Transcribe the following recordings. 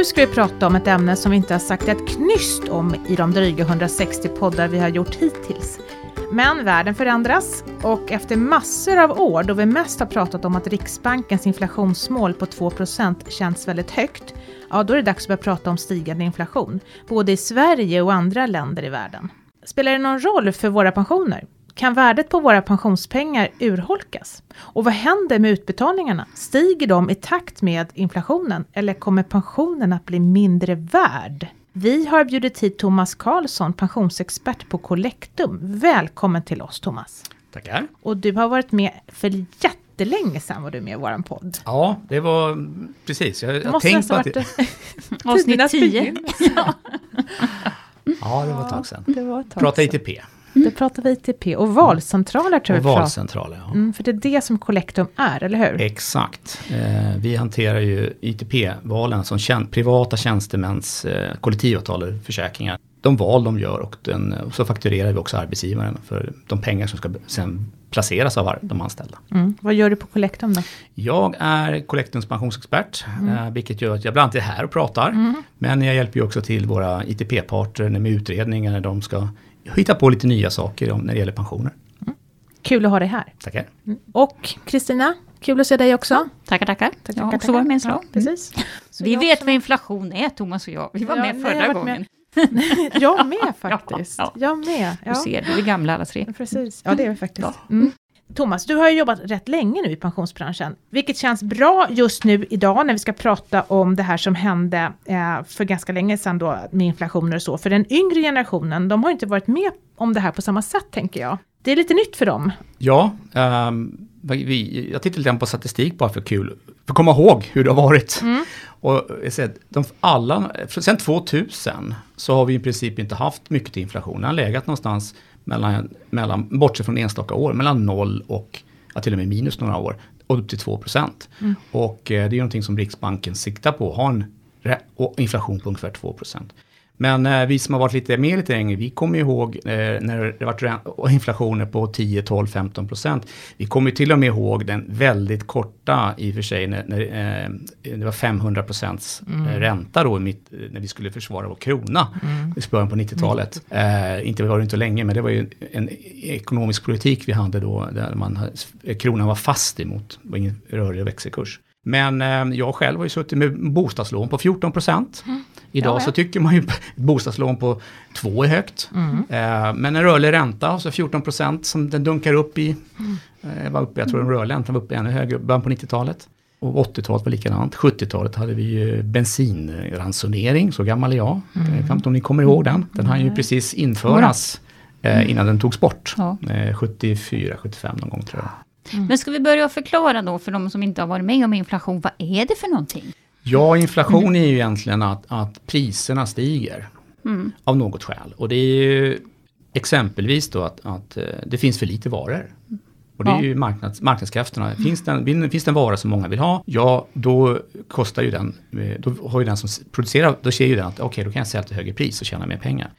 Nu ska vi prata om ett ämne som vi inte har sagt ett knyst om i de dryga 160 poddar vi har gjort hittills. Men världen förändras och efter massor av år då vi mest har pratat om att Riksbankens inflationsmål på 2% känns väldigt högt, ja då är det dags att börja prata om stigande inflation, både i Sverige och andra länder i världen. Spelar det någon roll för våra pensioner? Kan värdet på våra pensionspengar urholkas? Och vad händer med utbetalningarna? Stiger de i takt med inflationen eller kommer pensionen att bli mindre värd? Vi har bjudit hit Thomas Karlsson, pensionsexpert på Collectum. Välkommen till oss Thomas. Tackar. Och du har varit med för jättelänge sedan var du med i vår podd. Ja, det var precis. Jag, jag tänkte på att... Avsnitt 10. ja. ja, det var ett tag sedan. Prata ITP. Mm. Det pratar vi ITP och valcentraler tror jag. Och valcentraler, ja. Mm, för det är det som Collectum är, eller hur? Exakt. Eh, vi hanterar ju ITP-valen som tjän privata tjänstemäns eh, kollektivavtal och försäkringar. De val de gör och, den, och så fakturerar vi också arbetsgivaren för de pengar som ska sen placeras av de anställda. Mm. Vad gör du på Collectum då? Jag är Collectums pensionsexpert, mm. eh, vilket gör att jag bland annat är här och pratar. Mm. Men jag hjälper ju också till våra ITP-parter med utredningar när de ska hitta på lite nya saker om, när det gäller pensioner. Mm. Kul att ha dig här. Tackar. Mm. Och Kristina, kul att se dig också. Tackar, tackar. tackar jag har också varit med en slag. Ja, precis. Vi vet vad inflation är, Thomas och jag. Vi var ja, med förra gången. Med. jag med faktiskt. Ja, ja. Jag med. Ja. Du ser, vi är gamla alla tre. Precis, ja det är vi faktiskt. Mm. Thomas, du har ju jobbat rätt länge nu i pensionsbranschen, vilket känns bra just nu idag när vi ska prata om det här som hände eh, för ganska länge sedan då med inflationer och så. För den yngre generationen, de har inte varit med om det här på samma sätt tänker jag. Det är lite nytt för dem. Ja, um, vi, jag tittar lite på statistik bara för kul, för att komma ihåg hur det har varit. Mm. Och jag säger, de, alla, sen 2000 så har vi i princip inte haft mycket inflation. Den har legat någonstans mellan, mellan, bortsett från enstaka år, mellan 0 och ja, till och med minus några år, upp till 2 procent. Mm. Och eh, det är någonting som Riksbanken siktar på, ha en inflation på ungefär 2 procent. Men eh, vi som har varit lite med lite längre, vi kommer ihåg eh, när det varit inflationer på 10, 12, 15 procent. Vi kommer till och med ihåg den väldigt korta i och för sig när, när eh, det var 500 procents mm. ränta då mitt, när vi skulle försvara vår krona mm. i början på 90-talet. Mm. inte var det inte länge men det var ju en ekonomisk politik vi hade då där man, kronan var fast emot, det var ingen rörlig växelkurs. Men eh, jag själv har ju suttit med bostadslån på 14 procent. Mm. Idag ja, så tycker man ju att bostadslån på 2 är högt. Mm. Eh, men en rörlig ränta, alltså 14 procent som den dunkar upp i, mm. eh, var uppe, jag tror den rörliga räntan var uppe ännu högre, början på 90-talet. Och 80-talet var likadant. 70-talet hade vi ju bensinransonering, så gammal är jag. Mm. Jag vet inte om ni kommer ihåg den. Den hann ju precis införas eh, innan den togs bort. Ja. 74, 75 någon gång tror jag. Mm. Men ska vi börja förklara då för de som inte har varit med om inflation, vad är det för någonting? Ja, inflation är ju egentligen att, att priserna stiger mm. av något skäl. Och det är ju exempelvis då att, att eh, det finns för lite varor. Och det är ju marknads, marknadskrafterna. Finns det, finns det en vara som många vill ha, ja då kostar ju den, eh, då har ju den som producerar, då ser ju den att okej okay, då kan jag sälja till högre pris och tjäna mer pengar.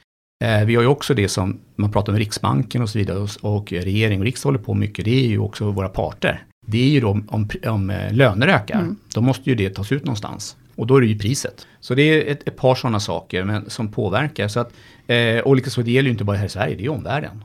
Eh, vi har ju också det som man pratar om Riksbanken och så vidare och regering och riksdag håller på mycket, det är ju också våra parter. Det är ju då om, om eh, löner ökar, mm. då måste ju det tas ut någonstans. Och då är det ju priset. Så det är ett, ett par sådana saker men, som påverkar. Så att, eh, och likaså det gäller ju inte bara här i Sverige, det är ju omvärlden.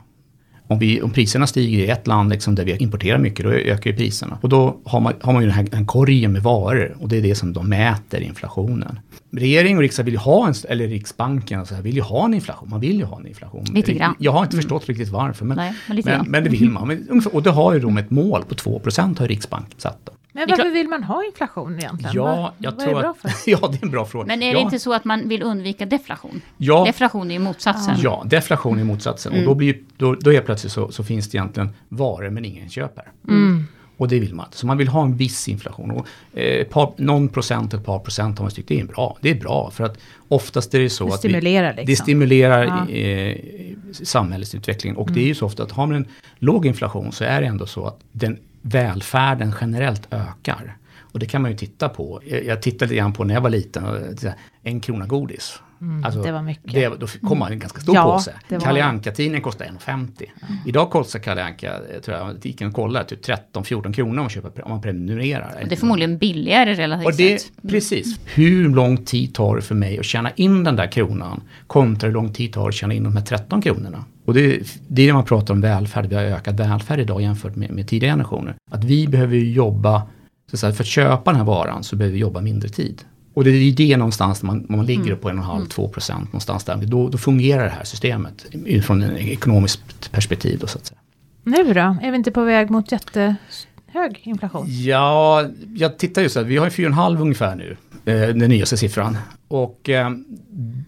Om, vi, om priserna stiger i ett land liksom där vi importerar mycket, då ökar ju priserna. Och då har man, har man ju den här en korgen med varor och det är det som de mäter inflationen. Regering och riksdag vill ju ha en, eller Riksbanken och så här, vill ju ha en inflation. Man vill ju ha en inflation. Lite grann. Jag har inte mm. förstått riktigt varför, men, Nej, men, men, men, det vill man. Men, och det har ju de ett mål på 2% har Riksbanken satt. Då. Men varför vill man ha inflation egentligen? Ja, jag vad, tror för? ja, det är en bra fråga. Men är det ja. inte så att man vill undvika deflation? Ja. Deflation är ju motsatsen. Ja, deflation är motsatsen. Mm. Och då, blir, då, då är plötsligt så, så, finns det egentligen varor men ingen köper. Mm. Och det vill man Så man vill ha en viss inflation. Och, eh, par, någon procent, ett par procent har man tyckt det är bra. Det är bra för att oftast är det så det att stimulerar, vi, liksom. det stimulerar ja. eh, samhällsutvecklingen. Och mm. det är ju så ofta att har man en låg inflation så är det ändå så att den välfärden generellt ökar. Och det kan man ju titta på. Jag tittade lite grann på när jag var liten, en krona godis. Mm, Alltså, det var mycket. Det, då kom man en ganska stor Ja, påse. det Kalle det. Anka-tidningen kostar 1,50. Idag kostar Kalle Anka, jag tror jag, gick och kollade, typ 13-14 kronor om man, köper, om man prenumererar. Och det är förmodligen billigare relativt Och det, sett. precis. Hur lång tid tar det för mig att tjäna in den där kronan kontra hur lång tid tar det att tjäna in de här 13 kronorna? Och det, det är när man pratar om välfärd, vi har ökat välfärd idag jämfört med, med tidigare generationer. Att vi behöver jobba, så att säga, för att köpa den här varan så behöver vi jobba mindre tid. Och det är ju det någonstans man, man ligger på 1,5-2 procent någonstans där. Då, då fungerar det här systemet utifrån ett ekonomiskt perspektiv då så att säga. Nu då? Är vi inte på väg mot jättehög inflation? Ja, jag tittar just här, vi har ju 4,5 ungefär nu, eh, den nyaste siffran. Och eh,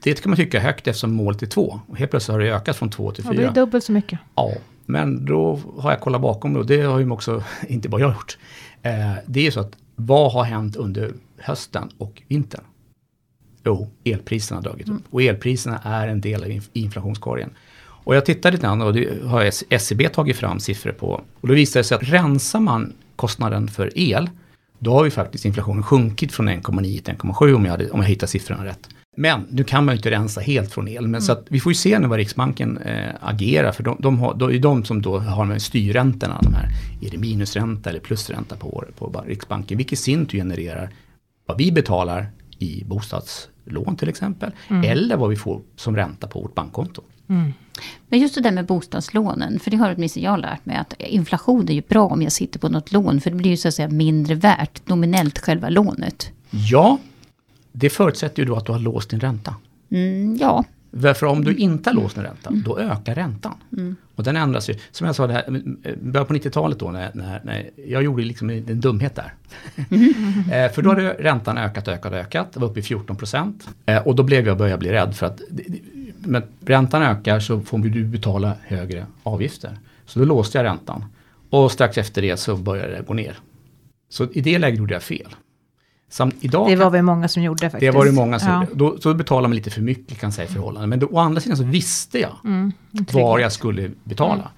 det kan man tycka är högt eftersom målet är 2. Och helt plötsligt har det ökat från 2 till Det blir 4. dubbelt så mycket. Ja, men då har jag kollat bakom och det har ju också, inte bara jag gjort. Eh, det är ju så att vad har hänt under hösten och vintern? Jo, elpriserna har dragit upp. Och elpriserna är en del av inf- inflationskorgen. Och jag tittade lite grann och det har SCB tagit fram siffror på. Och då visar det sig att rensar man kostnaden för el, då har ju faktiskt inflationen sjunkit från 1,9 till 1,7 om jag, hade, om jag hittar siffrorna rätt. Men nu kan man ju inte rensa helt från el. Men så att vi får ju se nu vad Riksbanken eh, agerar. För de, de, har, de är de som då har med styrräntorna. De här, är det minusränta eller plusränta på, år- på Riksbanken? Vilket i sin tur genererar vad vi betalar i bostadslån till exempel. Eller vad vi får som ränta på vårt bankkonto. Men just det där med bostadslånen, för det har åtminstone jag lärt mig att inflation är ju bra om jag sitter på något lån, för det blir ju så att säga mindre värt nominellt själva lånet. Ja, det förutsätter ju då att du har låst din ränta. Mm, ja, För om du inte har låst din ränta, då ökar räntan. Och den ändras ju. Som jag sa, det här, eh, början på 90-talet då, när, när, när jag gjorde liksom en dumhet där. eh, för då hade räntan ökat, ökat, ökat. Det var uppe i 14 procent. Eh, och då blev jag, började bli rädd för att det- men räntan ökar så får du betala högre avgifter. Så då låste jag räntan. Och strax efter det så började det gå ner. Så i det läget gjorde jag fel. Samt idag Det var vi många som gjorde faktiskt. det var det många som Ja. gjorde. Då, så betalar man lite för mycket kan säga i förhållande. Men då, å andra sidan så visste jag Mm, var jag skulle betala.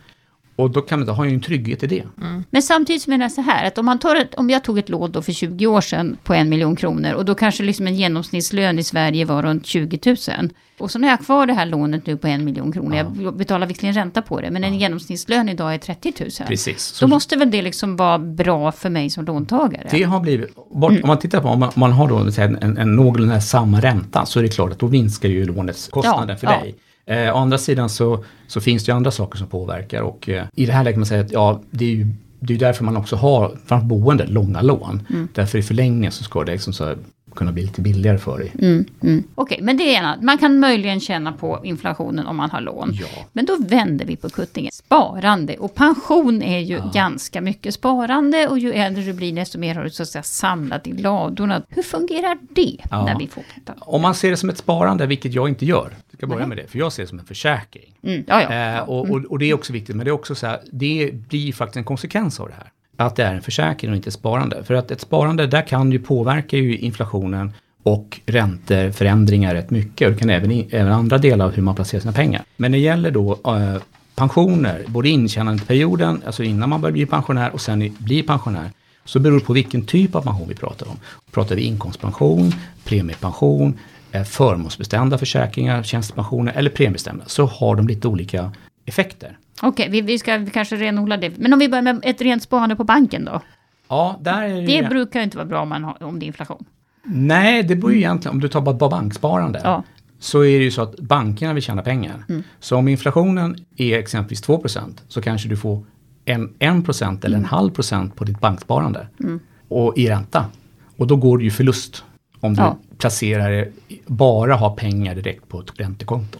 Och då kan då har jag ju en trygghet i det. Men samtidigt menar jag så här, att om, man tar ett, om jag tog ett lån då för 20 år sedan på en miljon kronor och då kanske liksom en genomsnittslön i Sverige var runt 20 000. Och så när jag har kvar det här lånet nu på en miljon kronor, jag betalar visserligen ränta på det, men en genomsnittslön idag är 30 000. Precis. Så Då måste väl det liksom vara bra för mig som låntagare? det har blivit, bort, om man tittar på om man, om man har då här, en, en någorlunda samma ränta så är det klart att då minskar ju lånets kostnaden Ja, för ja. dig. Eh, å andra sidan så, så finns det ju andra saker som påverkar och eh, i det här läget kan man säga att ja, det är ju det är därför man också har, framför boende, långa lån. Mm. Därför i förlängningen så ska det liksom så kunna bli lite billigare för dig. Mm, mm. Okej, men det är ena. Man kan möjligen känna på inflationen om man har lån. Ja. Men då vänder vi på kuttingen. Sparande och pension är ju ganska mycket sparande och ju äldre du blir desto mer har du så att säga samlat i ladorna. Hur fungerar det Ja. när vi får detta? Om man ser det som ett sparande, vilket jag inte gör, jag ska börja Nej. med det, för jag ser det som en försäkring. Mm, ja, ja. Eh, och, och, och det är också viktigt, men det är också så här, det blir faktiskt en konsekvens av det här. Att det är en försäkring och inte ett sparande. För att ett sparande, där kan ju påverka ju inflationen och ränteförändringar rätt mycket. Och det kan även, även andra delar av hur man placerar sina pengar. Men när det gäller då eh, pensioner, både intjänandeperioden, alltså innan man börjar bli pensionär och sen blir pensionär, så beror det på vilken typ av pension vi pratar om. Pratar vi inkomstpension, premiepension, eh, förmånsbestämda försäkringar, tjänstepensioner eller premiebestämda, så har de lite olika effekter. Okej, vi, vi ska kanske renodla det. Men om vi börjar med ett rent sparande på banken då? Ja, där är det, Det brukar ju inte vara bra om, man har, om det är inflation. Nej, det beror ju egentligen, om du tar bara, banksparande, Ja. så är det ju så att bankerna vill tjäna pengar. Så om inflationen är exempelvis 2% så kanske du får en, 1 eller en halv procent på ditt banksparande. Och i ränta. Och då går det ju förlust om du Ja. placerar, bara har pengar direkt på ett räntekonto.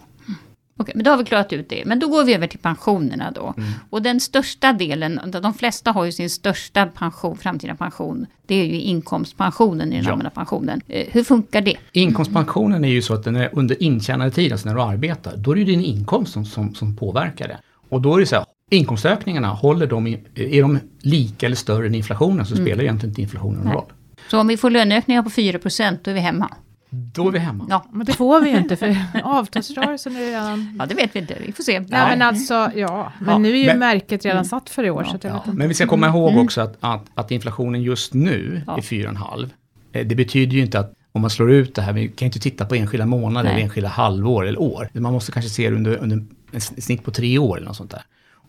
Okej, men då har vi klarat ut det. Men då går vi över till pensionerna då. Mm. Och den största delen, de flesta har ju sin största pension, framtida pension. Det är ju inkomstpensionen i den Ja. allmänna pensionen. Eh, hur funkar det? Inkomstpensionen är ju så att den är under intjänandetiden, alltså när du arbetar, då är det din inkomst som, som, som påverkar det. Och då är det så här, inkomstökningarna, håller de är de lika eller större än inflationen så spelar egentligen inte inflationen någon roll. Så om vi får löneökningar på 4 då är vi hemma. Då är vi hemma. Ja. Men det får vi ju inte för avtalsrörelsen är redan... ja, det vet vi inte. Vi får se. Nej men alltså, ja. Men Ja, nu är ju men- märket redan satt för i år. så att jag Ja, vet inte. men vi ska komma ihåg också att, att, att inflationen just nu Ja. är 4,5. Eh, Det betyder ju inte att om man slår ut det här, vi kan inte titta på enskilda månader, Nej. eller enskilda halvår eller år. Man måste kanske se det under, under ett snitt på tre år eller något sånt där.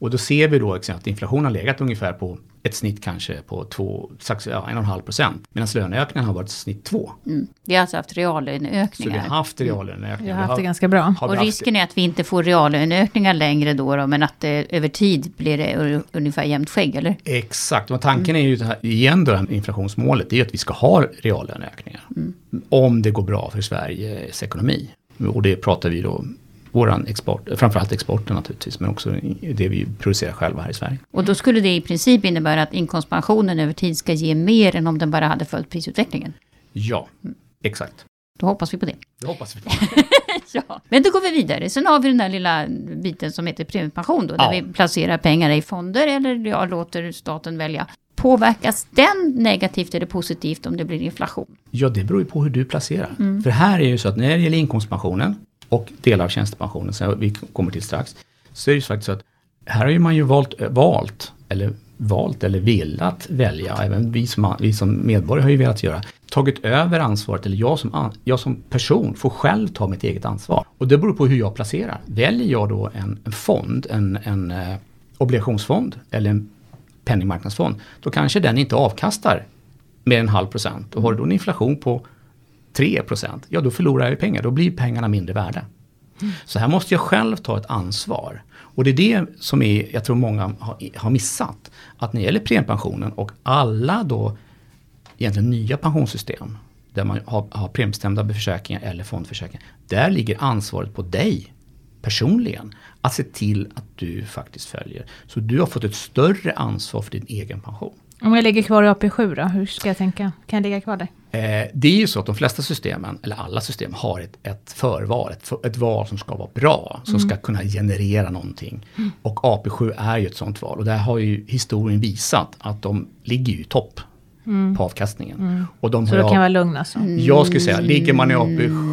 Och då ser vi då att inflationen har legat ungefär på ett snitt kanske på två, strax, ja, en och en halv procent. Medan löneökningen har varit snitt två. Mm. Vi har alltså haft Så vi reallöneökningar. har haft Vi reallöneökningar. har haft det Vi ganska bra. vi Och risken är att vi inte får reallöneökningar längre då, då men att det, över tid blir det ungefär jämnt skägg, eller? Exakt, och tanken är ju det här, igen då, inflationsmålet, det är att vi ska ha reallöneökningar. Om det går bra för Sveriges ekonomi. Och det pratar vi då, våran export, framförallt exporten naturligtvis, men också det vi producerar själva här i Sverige. Och då skulle det i princip innebära att inkomstpensionen över tid ska ge mer än om den bara hade följt prisutvecklingen. Ja, exakt. Då hoppas vi på det. Det hoppas vi på. Ja. Men då går vi vidare. Sen har vi den där lilla biten som heter premiepension då, där Ja. vi placerar pengar i fonder eller ja, låter staten välja. Påverkas den negativt eller positivt om det blir inflation? Ja, det beror ju på hur du placerar. För här är ju så att när det gäller inkomstpensionen och delar av tjänstepensionen, som vi kommer till strax, så är det ju faktiskt så att här har ju man ju valt, eh, valt eller valt eller velat välja, även vi som, vi som medborgare har ju velat göra, tagit över ansvaret, eller jag som, jag som person får själv ta mitt eget ansvar. Och det beror på hur jag placerar. Väljer jag då en, en fond, en, en eh, obligationsfond eller en penningmarknadsfond, då kanske den inte avkastar mer än en halv procent. Och har du då en inflation på 3 procent, ja då förlorar jag ju pengar, då blir pengarna mindre värda. Så här måste jag själv ta ett ansvar. Och det är det som är, jag tror många har, har missat. Att när det gäller premiepensionen och alla då egentligen nya pensionssystem där man har, har premiebestämda försäkringar eller fondförsäkringar. Där ligger ansvaret på dig personligen att se till att du faktiskt följer. Så du har fått ett större ansvar för din egen pension. Om jag ligger kvar i AP7 då, hur ska jag tänka? Kan jag ligga kvar där? Eh, det är ju så att de flesta systemen, eller alla system, har ett, ett förval, ett, för, ett val som ska vara bra, som ska kunna generera någonting. Och AP7 är ju ett sånt val och där har ju historien visat att de ligger ju i topp på avkastningen. Och de Så då kan jag vara lugn alltså? Jag skulle säga, ligger man i AP7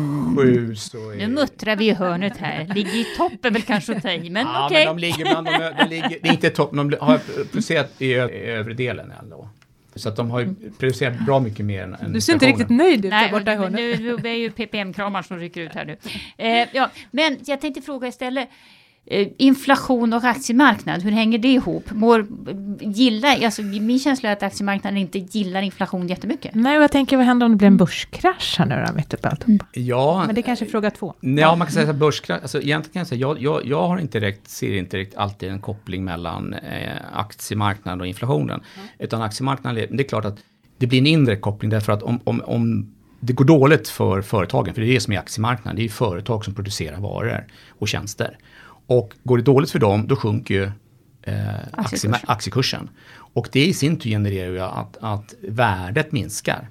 så är Nu muttrar vi i hörnet här. Ligger i topp är väl kanske att ta i, men Ja, okej. men de ligger bland de, de ligger, det är inte topp, de har producerat i, ö- i övre delen ändå. Så att de har ju producerat bra mycket mer än än Du ser inte riktigt nöjd ut där borta i hörnet. nu, nu är ju ppm-kramar som rycker ut här nu. Eh, ja, men jag tänkte fråga istället. Eh, inflation och aktiemarknad, hur hänger det ihop? Mår, gillar, alltså, min känsla är att aktiemarknaden inte gillar inflation jättemycket. Nej, och jag tänker vad händer om det blir en börskrasch här nu då, mitt uppe alltihopa? Ja, Men det är kanske är fråga två. Ja, man kan säga att börskrasch, alltså egentligen kan jag säga, jag, jag, jag har inte direkt, ser inte direkt alltid en koppling mellan eh, aktiemarknaden och inflationen. Utan aktiemarknaden, det är klart att det blir en indirekt koppling därför att om, om, om det går dåligt för företagen, för det är det som är aktiemarknaden, det är ju företag som producerar varor och tjänster. Och går det dåligt för dem, då sjunker ju eh, aktie, Aktiekursen. aktiekursen. Och det i sin tur genererar ju att, att värdet minskar.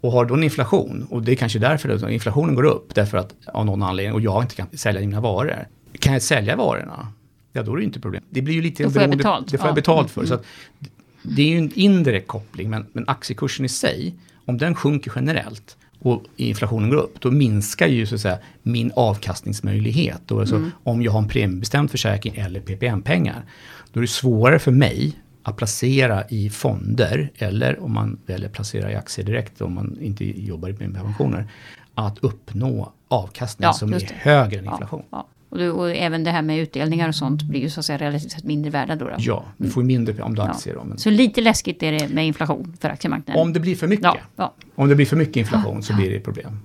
Och har då en inflation, och det är kanske därför det, inflationen går upp, därför att av någon anledning, och jag inte kan sälja mina varor. Kan jag sälja varorna? Ja, då är det ju inte problem. Det blir ju lite Då får jag beroende- betalt. Det får jag Ja. betalt för. Så att, det är ju en indirekt koppling, men, men aktiekursen i sig, om den sjunker generellt och inflationen går upp, då minskar ju så att säga min avkastningsmöjlighet. Då, alltså, Om jag har en premiebestämd försäkring eller PPM-pengar, då är det svårare för mig att placera i fonder, eller om man väljer att placera i aktier direkt, om man inte jobbar med pensioner, att uppnå avkastning Ja, som är högre än Ja, inflation. ja. Och, och även det här med utdelningar och sånt blir ju så att säga relativt sett mindre värda då. då. Ja, du får ju mindre om du Ja. aktier. Då, men Så lite läskigt är det med inflation för aktiemarknaden. om det blir för mycket, ja, ja. om det blir för mycket inflation så blir det problem.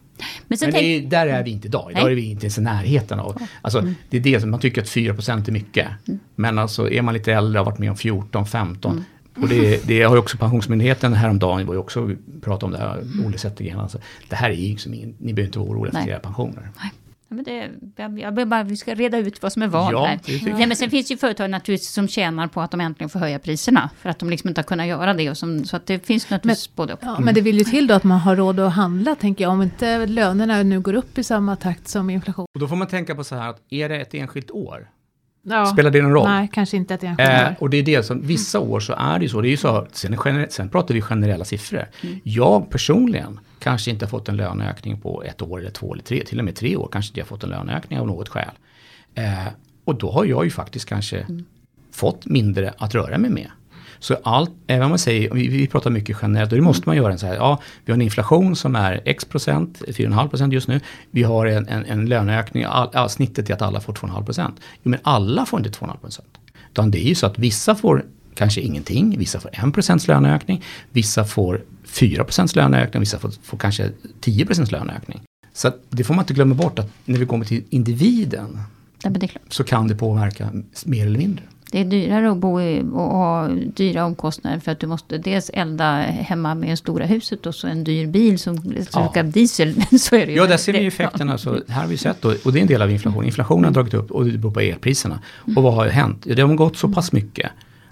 Men Men är, där är vi inte idag. Idag Nej. är vi inte ens i närheten av. Alltså, Mm. Det är det som man tycker att 4% är mycket. Men alltså är man lite äldre och har varit med om 14, 15. Mm. Och det, det har ju också Pensionsmyndigheten häromdagen var ju också prata om det här, Mm. Olle Zettergren. Alltså, det här är ju liksom ni behöver inte vara oroliga för Nej. era pensioner. Ja, men det, jag, jag vill bara, vi ska reda ut vad som är vad Ja, här. Nej, men sen finns det ju företag naturligtvis som tjänar på att de äntligen får höja priserna. För att de liksom inte har kunnat göra det. Och som, så att det finns naturligtvis både och. Ja, men det vill ju till då att man har råd att handla, tänker jag. Om inte lönerna nu går upp i samma takt som inflation. Och då får man tänka på så här att är det ett enskilt år? Ja. Spelar det någon roll? Nej, kanske inte att det är en Eh, skillnad. och det är det som, vissa år så är det ju så, det är ju så, sen, sen pratar vi generella siffror. Jag personligen kanske inte har fått en löneökning på ett år eller två eller tre, till och med tre år kanske inte jag har fått en löneökning av något skäl. Eh, och då har jag ju faktiskt kanske fått mindre att röra mig med. Så allt, även om man säger, vi, vi pratar mycket generellt, och det måste man göra en så här, ja, vi har en inflation som är x procent, 4,5 procent just nu. Vi har en, en, en löneökning, all, all, snittet är att alla får 2,5 procent. Jo men alla får inte 2,5 procent. Utan det är ju så att vissa får kanske ingenting, vissa får 1 procents löneökning, vissa får 4 procents löneökning, vissa får, får kanske 10 procents löneökning. Så det får man inte glömma bort att när vi kommer till individen Ja, så kan det påverka mer eller mindre. Det är dyrare att bo i, och ha dyra omkostnader för att du måste dels elda hemma med det stora huset och så en dyr bil som slukar ja. diesel. så är det ju. Ja, där ser vi ju effekterna. Alltså, här har vi sett då, och det är en del av inflationen. Inflationen har dragit upp och det beror på elpriserna. Och vad har hänt? Det har gått så pass mycket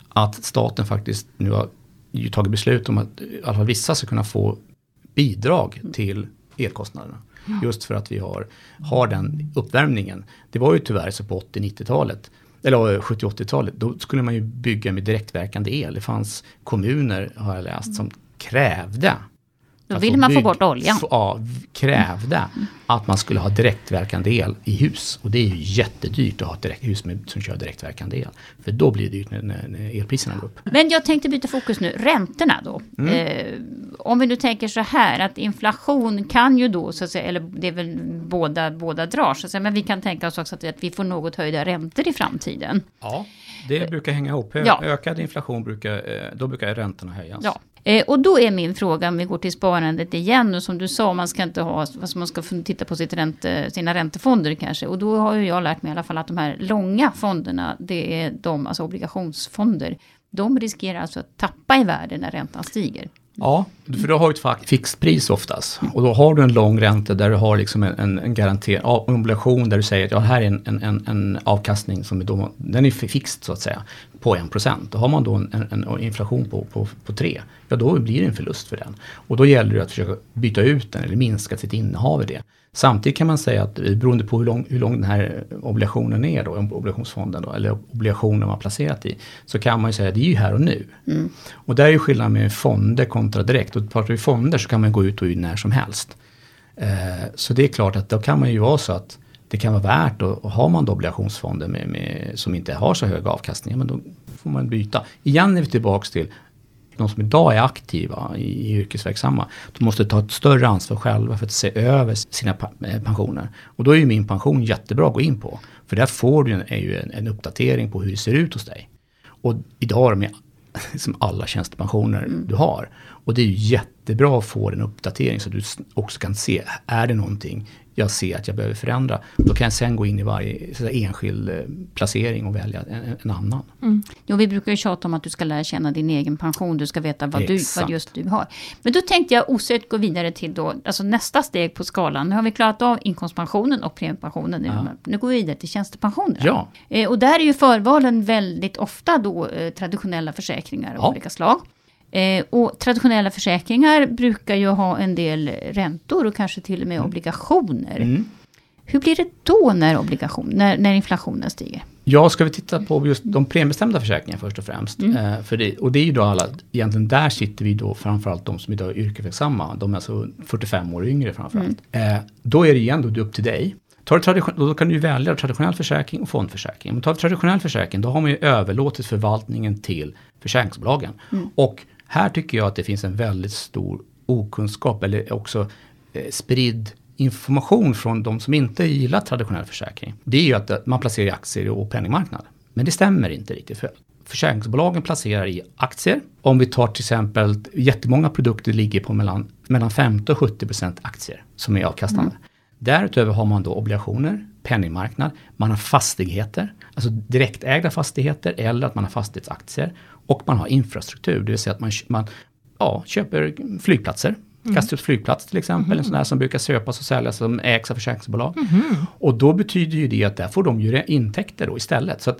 att staten faktiskt nu har tagit beslut om att i alla fall vissa ska kunna få bidrag till elkostnaderna. Just för att vi har, har den uppvärmningen. Det var ju tyvärr så på 80-90-talet eller 70-80-talet, då skulle man ju bygga med direktverkande el. Det fanns kommuner, har jag läst, som krävde då vill man bygg, få bort oljan. Ja, krävde mm. att man skulle ha direktverkande el i hus. Och det är ju jättedyrt att ha ett direkt, hus med, som kör direktverkande el. För då blir det dyrt när, när elpriserna går upp. Men jag tänkte byta fokus nu. Räntorna då. Mm. Eh, om vi nu tänker så här att inflation kan ju då, så att säga, eller det är väl båda, båda drar, så att säga, men vi kan tänka oss också att, att vi får något höjda räntor i framtiden. Ja, det brukar hänga ihop. Ja. Ökad inflation brukar, eh, då brukar räntorna höjas. Ja. Eh, och då är min fråga, om vi går till sparandet igen, och som du sa, man ska inte ha, alltså man ska titta på sitt ränte, sina räntefonder kanske. Och då har ju jag lärt mig i alla fall att de här långa fonderna, det är de, alltså obligationsfonder, de riskerar alltså att tappa i värde när räntan stiger. Ja, för du har ju ett fixt pris oftast. Och då har du en lång ränta där du har liksom en, en, en garanterad obligation där du säger att ja, här är en, en, en avkastning som är då, den är fixt så att säga på 1%. Då har man då en, en, inflation på, på, på 3, ja då blir det en förlust för den. Och då gäller det att försöka byta ut den eller minska sitt innehav i det. Samtidigt kan man säga att beroende på hur lång, hur lång den här obligationen är då, obligationsfonden då, eller obligationen man placerat i, så kan man ju säga att det är ju här och nu. Mm. Och där är ju skillnaden med fonder kontra direkt. Och pratar vi fonder så kan man gå ut och in när som helst. Eh, så det är klart att då kan man ju vara så att det kan vara värt och, och har man då obligationsfonder med, med, som inte har så hög avkastning, men då får man byta. Igen är vi tillbaks till de som idag är aktiva i, i yrkesverksamma, de måste ta ett större ansvar själva för att se över sina eh, pensioner. Och då är ju min pension jättebra att gå in på. För där får du en, är ju en, en uppdatering på hur det ser ut hos dig. Och idag är de som alla tjänstepensioner mm. du har. Och det är ju jättebra att få en uppdatering så att du också kan se, är det någonting jag ser att jag behöver förändra. Då kan jag sen gå in i varje så enskild eh, placering och välja en, en annan. Mm. Jo, vi brukar ju tjata om att du ska lära känna din egen pension. Du ska veta vad, du, vad just du har. Men då tänkte jag osökt gå vidare till då, alltså nästa steg på skalan. Nu har vi klarat av inkomstpensionen och premiepensionen. Ja. Nu går vi vidare till tjänstepensionen. Ja. Eh, och där är ju förvalen väldigt ofta då eh, traditionella försäkringar av ja. olika slag. Eh, och traditionella försäkringar brukar ju ha en del räntor och kanske till och med mm. obligationer. Mm. Hur blir det då när, obligation, när, när inflationen stiger? Ja, ska vi titta på just de premiebestämda försäkringarna först och främst. Mm. Eh, för det, och det är ju då alla, egentligen där sitter vi då framförallt de som idag är yrkesverksamma. De är alltså 45 år och yngre framförallt. Mm. Eh, då är det igen då upp till dig. Tar du tradition, då kan du välja traditionell försäkring och fondförsäkring. Men tar du traditionell försäkring, då har man ju överlåtit förvaltningen till försäkringsbolagen. Mm. Och här tycker jag att det finns en väldigt stor okunskap eller också eh, spridd information från de som inte gillar traditionell försäkring. Det är ju att man placerar i aktier och penningmarknad. Men det stämmer inte riktigt. För försäkringsbolagen placerar i aktier. Om vi tar till exempel jättemånga produkter ligger på mellan, mellan 50 och 70 procent aktier som är avkastande. Mm. Därutöver har man då obligationer, penningmarknad, man har fastigheter, alltså direktägda fastigheter eller att man har fastighetsaktier. Och man har infrastruktur, det vill säga att man, man ja, köper flygplatser. Mm. Kastrups flygplats till exempel, mm. en sån här som brukar köpas och säljas som ägs av försäkringsbolag. Mm. Och då betyder ju det att där får de ju intäkter då istället. Så att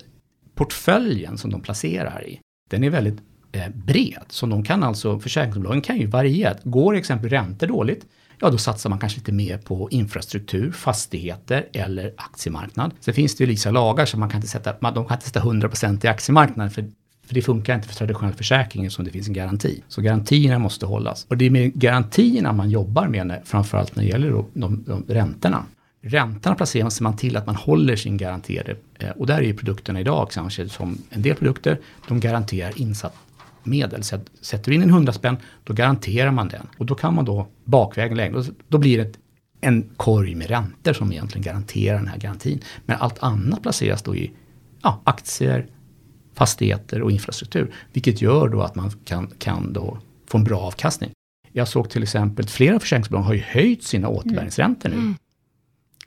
portföljen som de placerar i, den är väldigt eh, bred. Så de kan alltså, försäkringsbolagen kan ju variera. Går exempel räntor dåligt, ja då satsar man kanske lite mer på infrastruktur, fastigheter eller aktiemarknad. Sen finns det ju vissa lagar som man kan inte sätta, man, de kan inte sätta 100% i aktiemarknaden för för det funkar inte för traditionell försäkring som det finns en garanti. Så garantierna måste hållas. Och det är med garantierna man jobbar med, när, framförallt när det gäller de, de, de räntorna. Räntorna placerar man till att man håller sin garanterade, eh, och där är ju produkterna idag kanske som en del produkter, de garanterar insatt medel. Så sätter du in en 100 spänn, då garanterar man den. Och då kan man då bakvägen lägga, då blir det en korg med räntor som egentligen garanterar den här garantin. Men allt annat placeras då i ja, aktier, fastigheter och infrastruktur. Vilket gör då att man kan, kan då få en bra avkastning. Jag såg till exempel att flera försäkringsbolag har ju höjt sina återbäringsräntor nu. Mm.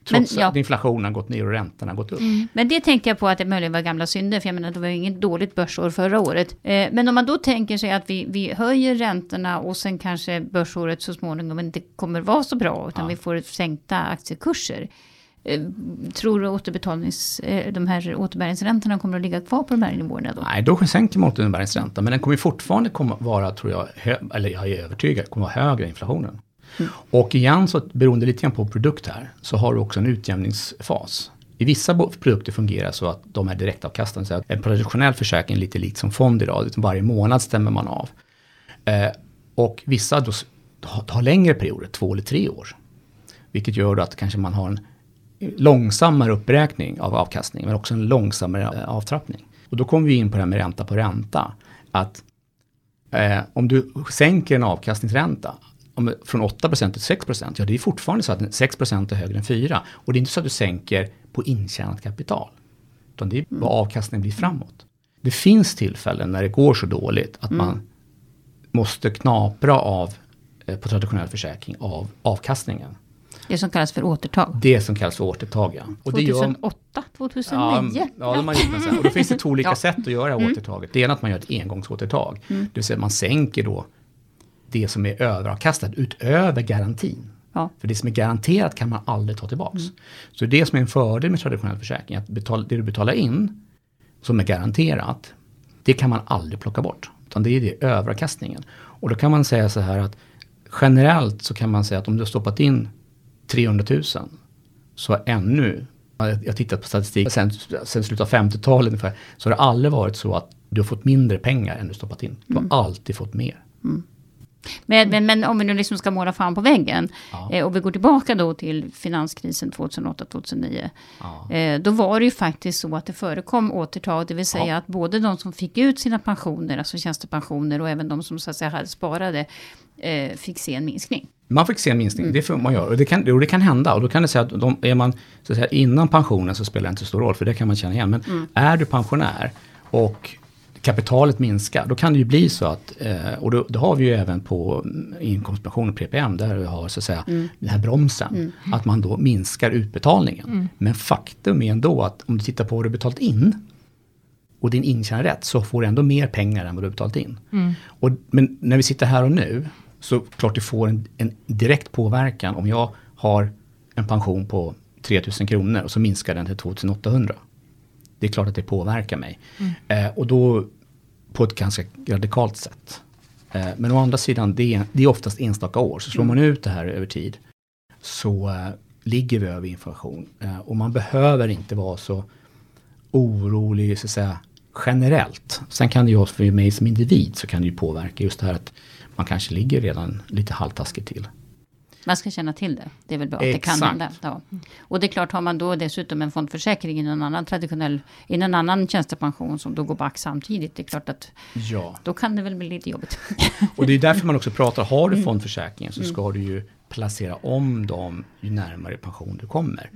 Trots men, ja. att inflationen har gått ner och räntorna har gått upp. Mm. Men det tänkte jag på att det möjligen var gamla synder, för jag menar det var ju inget dåligt börsår förra året. Eh, men om man då tänker sig att vi, vi höjer räntorna och sen kanske börsåret så småningom inte kommer vara så bra, utan ja. vi får sänkta aktiekurser. Eh, tror du återbetalnings, eh, de här återbäringsräntorna kommer att ligga kvar på de här nivåerna då? Nej, då sänker man återbäringsräntan, men den kommer fortfarande komma vara, tror jag, eller jag är övertygad, kommer vara högre än inflationen. Mm. Och igen, så beroende lite grann på produkt här, så har du också en utjämningsfas. I vissa produkter fungerar så att de är direktavkastande. Så att en traditionell försäkring är lite likt som fond idag, utan varje månad stämmer man av. Eh, och vissa då har längre perioder, två eller tre år. Vilket gör att kanske man har en långsammare uppräkning av avkastning, men också en långsammare eh, avtrappning. Och då kommer vi in på det här med ränta på ränta. Att eh, om du sänker en avkastningsränta, om, från 8% till 6%, ja det är fortfarande så att 6% är högre än 4. Och det är inte så att du sänker på intjänat kapital. Utan det är vad mm. avkastningen blir framåt. Det finns tillfällen när det går så dåligt att mm. man måste knapra av eh, på traditionell försäkring av avkastningen. Det som kallas för återtag. Det som kallas för återtag, ja. Och 2008, gör, 2009? Ja, ja, de har gjort det Och då finns det två olika ja. sätt att göra mm. återtaget. Det ena är att man gör ett engångsåtertag. Mm. Det vill säga att man sänker då det som är överavkastat utöver garantin. Ja. För det som är garanterat kan man aldrig ta tillbaks. Mm. Så det som är en fördel med traditionell försäkring, att betala, det du betalar in, som är garanterat, det kan man aldrig plocka bort. Utan det är det överavkastningen. Och då kan man säga så här att generellt så kan man säga att om du har stoppat in 300 000, så har ännu, jag har tittat på statistik sen, sen slutet av 50-talet ungefär, så har det aldrig varit så att du har fått mindre pengar än du stoppat in. Du har mm. alltid fått mer. Mm. Men, men, men, om vi nu liksom ska måla fan på väggen ja. eh, och vi går tillbaka då till finanskrisen 2008-2009. Ja. Eh, då var det ju faktiskt så att det förekom återtag, det vill säga ja. att både de som fick ut sina pensioner, alltså tjänstepensioner och även de som så att säga hade sparade, eh, fick se en minskning. Man fick se en minskning, mm. det får man göra. Och det kan, och det kan hända. Och då kan det säga att de, är man så att säga, innan pensionen så spelar det inte så stor roll, för det kan man känna igen. Men mm. är du pensionär och kapitalet minskar, då kan det ju bli så att, eh, och då, då, har vi ju även på inkomstpension och PPM, där vi har så att säga mm. den här bromsen, mm. att man då minskar utbetalningen. Mm. Men faktum är ändå att om du tittar på vad du betalat in, och din intjänade rätt, så får du ändå mer pengar än vad du betalat in. Mm. Och, men när vi sitter här och nu, så klart det får en, en direkt påverkan om jag har en pension på 3000 kronor och så minskar den till 2800. Det är klart att det påverkar mig. Mm. Eh, och då på ett ganska radikalt sätt. Eh, men å andra sidan, det är, det är oftast enstaka år. Så slår man ut det här över tid så eh, ligger vi över inflation. Eh, och man behöver inte vara så orolig så att säga, generellt. Sen kan det ju för mig som individ så kan det ju påverka just det här att man kanske ligger redan lite halvtaskigt till. Man ska känna till det. Det är väl bra att det kan hända. Ja. Och det är klart, har man då dessutom en fondförsäkring i en annan traditionell, i en annan tjänstepension som då går back samtidigt. Det är klart att ja. då kan det väl bli lite jobbigt. Och det är därför man också pratar, har du mm. fondförsäkringen så ska mm. du ju placera om dem ju närmare pension du kommer.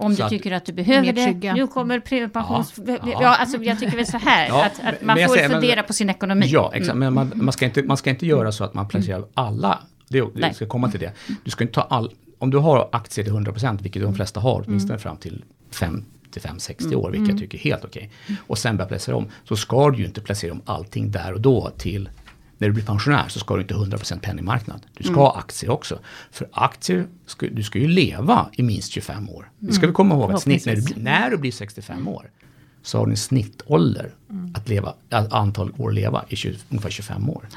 Om du tycker att du behöver det. Nu kommer premiepensions... Ja, ja. ja, alltså jag tycker väl så här. Ja, att, att, man får säger, fundera men, på sin ekonomi. Ja, exakt. Mm. Men man, man, ska inte, man ska inte göra så att man placerar alla det, det ska komma till det. Du ska inte ta all, om du har aktier till 100%, vilket de flesta har, åtminstone mm. fram till 55-60 mm. år, vilket jag tycker är helt okej. Okay. Och sen börja placera om, så ska du ju inte placera om allting där och då till när du blir pensionär så ska du inte 100% penningmarknad. Du ska mm. ha aktier också. För aktier, ska, du ska ju leva i minst 25 år. Det ska vi komma ihåg att snitt, när, du, när du blir 65 år så har du en snittålder mm. att leva, antal år att leva i 20, ungefär 25 år.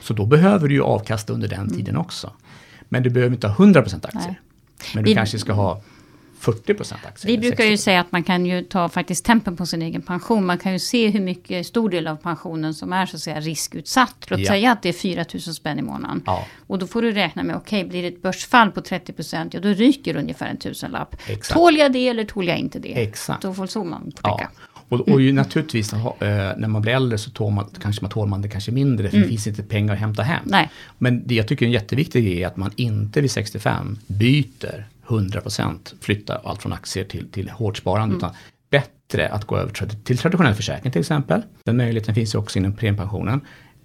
Så då behöver du ju avkasta under den mm. tiden också. Men du behöver inte ha 100% aktier. Nej. Men du vi, kanske ska ha 40% aktier. Vi brukar ju säga att man kan ju ta faktiskt tempen på sin egen pension. Man kan ju se hur mycket, stor del av pensionen som är så att säga riskutsatt. Låt ja. säga att det är 4 000 spänn i månaden. Ja. Och då får du räkna med, okej okay, blir det ett börsfall på 30% ja då ryker ungefär en tusenlapp. Exakt. Tål jag det eller tål jag inte det? Exakt. Då får så man tänka. Ja. Och, och ju naturligtvis eh, när man blir äldre så tål man, kanske man tål man det kanske mindre, för det finns inte pengar att hämta hem. Nej. Men det jag tycker är en jätteviktig grej är att man inte vid 65 byter 100% flyttar allt från aktier till, till hårt sparande. Utan bättre att gå över till traditionell försäkring till exempel. Den möjligheten finns ju också inom premiepensionen.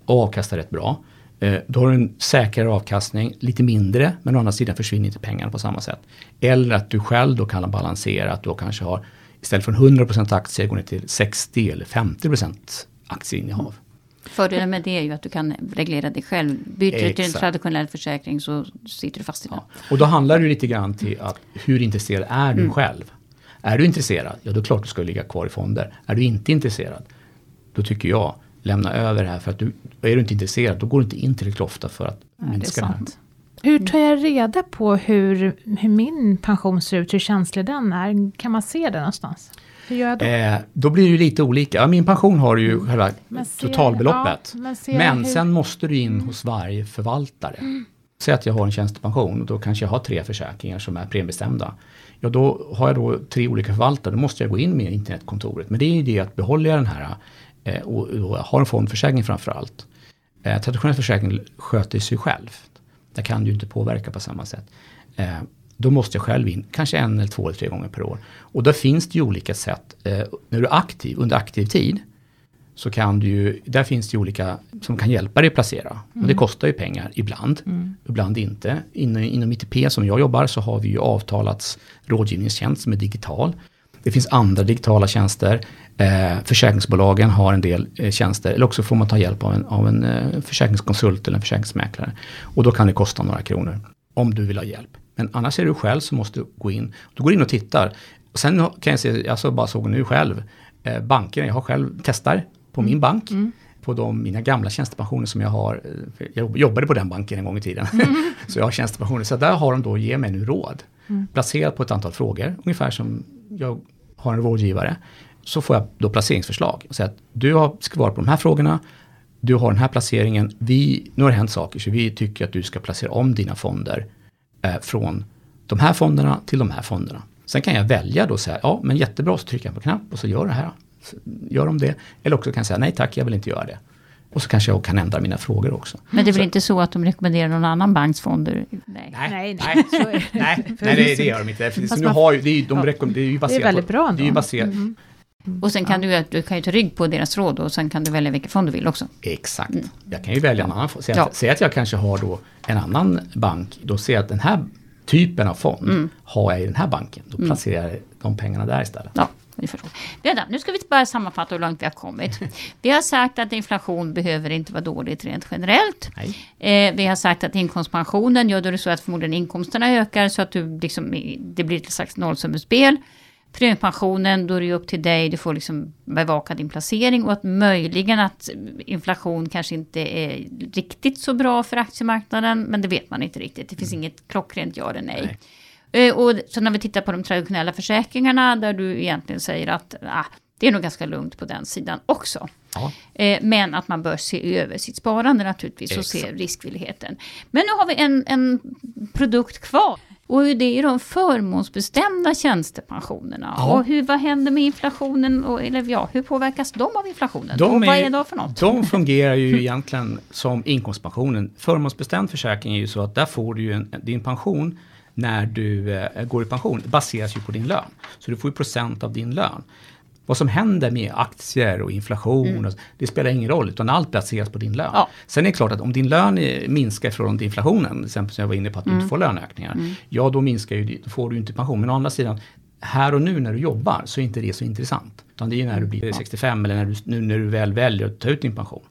Avkastar rätt bra. Eh, då har du en säkrare avkastning, lite mindre, men å andra sidan försvinner inte pengarna på samma sätt. Eller att du själv då kan balansera, att du kanske har istället för 100% aktier går ner till 60 eller 50% aktieinnehav. Fördelen med det är ju att du kan reglera dig själv. Byter du till en traditionell försäkring så sitter du fast i den. Ja. Och då handlar det lite grann till att hur intresserad är du själv? Är du intresserad, ja då är det klart du ska ligga kvar i fonder. Är du inte intresserad, då tycker jag lämna över det här för att du, är du inte intresserad då går du inte in tillräckligt ofta för att det är minska det här. Hur tar jag reda på hur, hur min pension ser ut, hur känslig den är? Kan man se det någonstans? Hur gör jag då? Eh, då blir det ju lite olika. Ja, min pension har ju själva Men ser- totalbeloppet. ja, men men sen måste du in hos varje förvaltare. Säg att jag har en tjänstepension och då kanske jag har tre försäkringar som är premiebestämda. Ja, då har jag då tre olika förvaltare. Då måste jag gå in med internetkontoret. Men det är ju det att behåller jag den här eh, och, och har en fondförsäkring framför allt. Eh, traditionell försäkring sköter sig själv. Där kan du inte påverka på samma sätt. Eh, då måste jag själv in, kanske en eller två eller tre gånger per år. Och då finns det ju olika sätt. Eh, när du är aktiv, under aktiv tid, så kan du ju, där finns det ju olika som kan hjälpa dig att placera. Men det kostar ju pengar ibland, ibland inte. Inom, inom ITP som jag jobbar så har vi ju avtalats rådgivningstjänst som är digital. Det finns andra digitala tjänster. Eh, försäkringsbolagen har en del eh, tjänster. Eller också får man ta hjälp av en, av en eh, försäkringskonsult eller en försäkringsmäklare. Och då kan det kosta några kronor. Om du vill ha hjälp. Men annars är du själv som måste gå in. Du går in och tittar. Och sen kan jag se, jag så bara såg nu själv. Eh, bankerna, jag har själv testar på min bank. På de, mina gamla tjänstepensioner som jag har. eh, Jag jobbade på den banken en gång i tiden. så jag har tjänstepensioner. Så där har de då, ge mig nu råd. Placerat på ett antal frågor. Ungefär som jag har en rådgivare. Så får jag då placeringsförslag. Säga att du har svarat på de här frågorna. Du har den här placeringen. Vi, nu har det hänt saker så vi tycker att du ska placera om dina fonder. Eh, från de här fonderna till de här fonderna. Sen kan jag välja då och säga, ja men jättebra, så trycker jag på knapp och så gör det här. Så gör de det. Eller också kan jag säga, nej tack, jag vill inte göra det. Och så kanske jag kan ändra mina frågor också. Men det är väl Så- inte så att de rekommenderar någon annan banks fonder? Nej. Nej, Nej, nej, nej. är det. det, det gör de inte. För nu har ju, det är ju, de rekom, det är ju baserat väldigt på, bra Det är ju baserat, Och sen kan du, du kan ju ta rygg på deras råd och sen kan du välja vilken fond du vill också. Exakt. Jag kan ju välja en annan fond. Säg, Ja. att, säg att jag kanske har då en annan bank. Då ser jag att den här typen av fond har jag i den här banken. Då placerar jag de pengarna där istället. Ja, nu ska vi bara sammanfatta hur långt vi har kommit. Vi har sagt att inflation behöver inte vara dåligt rent generellt. Nej. Eh, vi har sagt att inkomstpensionen, ja då är det så att förmodligen inkomsterna ökar så att du liksom, det blir ett slags nollsummespel. Premiepensionen, då är det ju upp till dig, du får liksom bevaka din placering och att möjligen att inflation kanske inte är riktigt så bra för aktiemarknaden, men det vet man inte riktigt. Det finns inget klockrent ja eller nej. Eh, Och så när vi tittar på de traditionella försäkringarna där du egentligen säger att ah, det är nog ganska lugnt på den sidan också. Ja. Eh, Men att man bör se över sitt sparande naturligtvis och se Exakt. riskvilligheten. Men nu har vi en, en produkt kvar. Och det är de förmånsbestämda tjänstepensionerna. Ja. Och hur, vad händer med inflationen? Och, eller ja, hur påverkas de av inflationen? De och vad är- är det för något? De fungerar ju egentligen som inkomstpensionen. Förmånsbestämd försäkring är ju så att där får du ju en, din pension när du eh, går i pension. Baseras ju på din lön. Så du får ju procent av din lön. Vad som händer med aktier och inflation, och, det spelar ingen roll, utan allt baseras på din lön. Ja. Sen är det klart att om din lön minskar från inflationen, till exempel som jag var inne på att du inte får löneökningar, ja då minskar ju, då får du inte pension. Men å andra sidan, här och nu när du jobbar så är inte det så intressant. Utan det är när du blir 65 eller när du, nu när du väl väljer att ta ut din pension.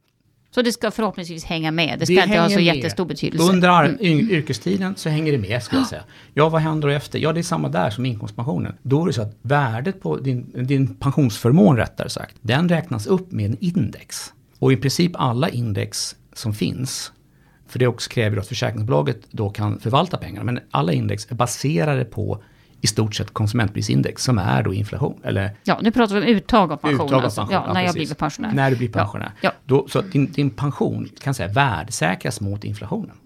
Så det ska förhoppningsvis hänga med. Det ska Det inte ha så med. jättestor betydelse. Mm. Under y- yrkestiden så hänger det med, skulle jag säga. Ja, vad händer då efter? Ja, det är samma där som inkomstpensionen. Då är det så att värdet på din, din pensionsförmån, rättare sagt, den räknas upp med en index. Och i princip alla index som finns, för det också kräver att försäkringsbolaget då kan förvalta pengarna, men alla index är baserade på i stort sett konsumentprisindex som är då inflation. Eller Ja, nu pratar vi om uttag av pension. Uttag av alltså. pension, Ja, ja, när jag blir pensionär. När du blir pensionär. Ja. Då, så att din, din pension kan säga värdesäkras mot inflationen.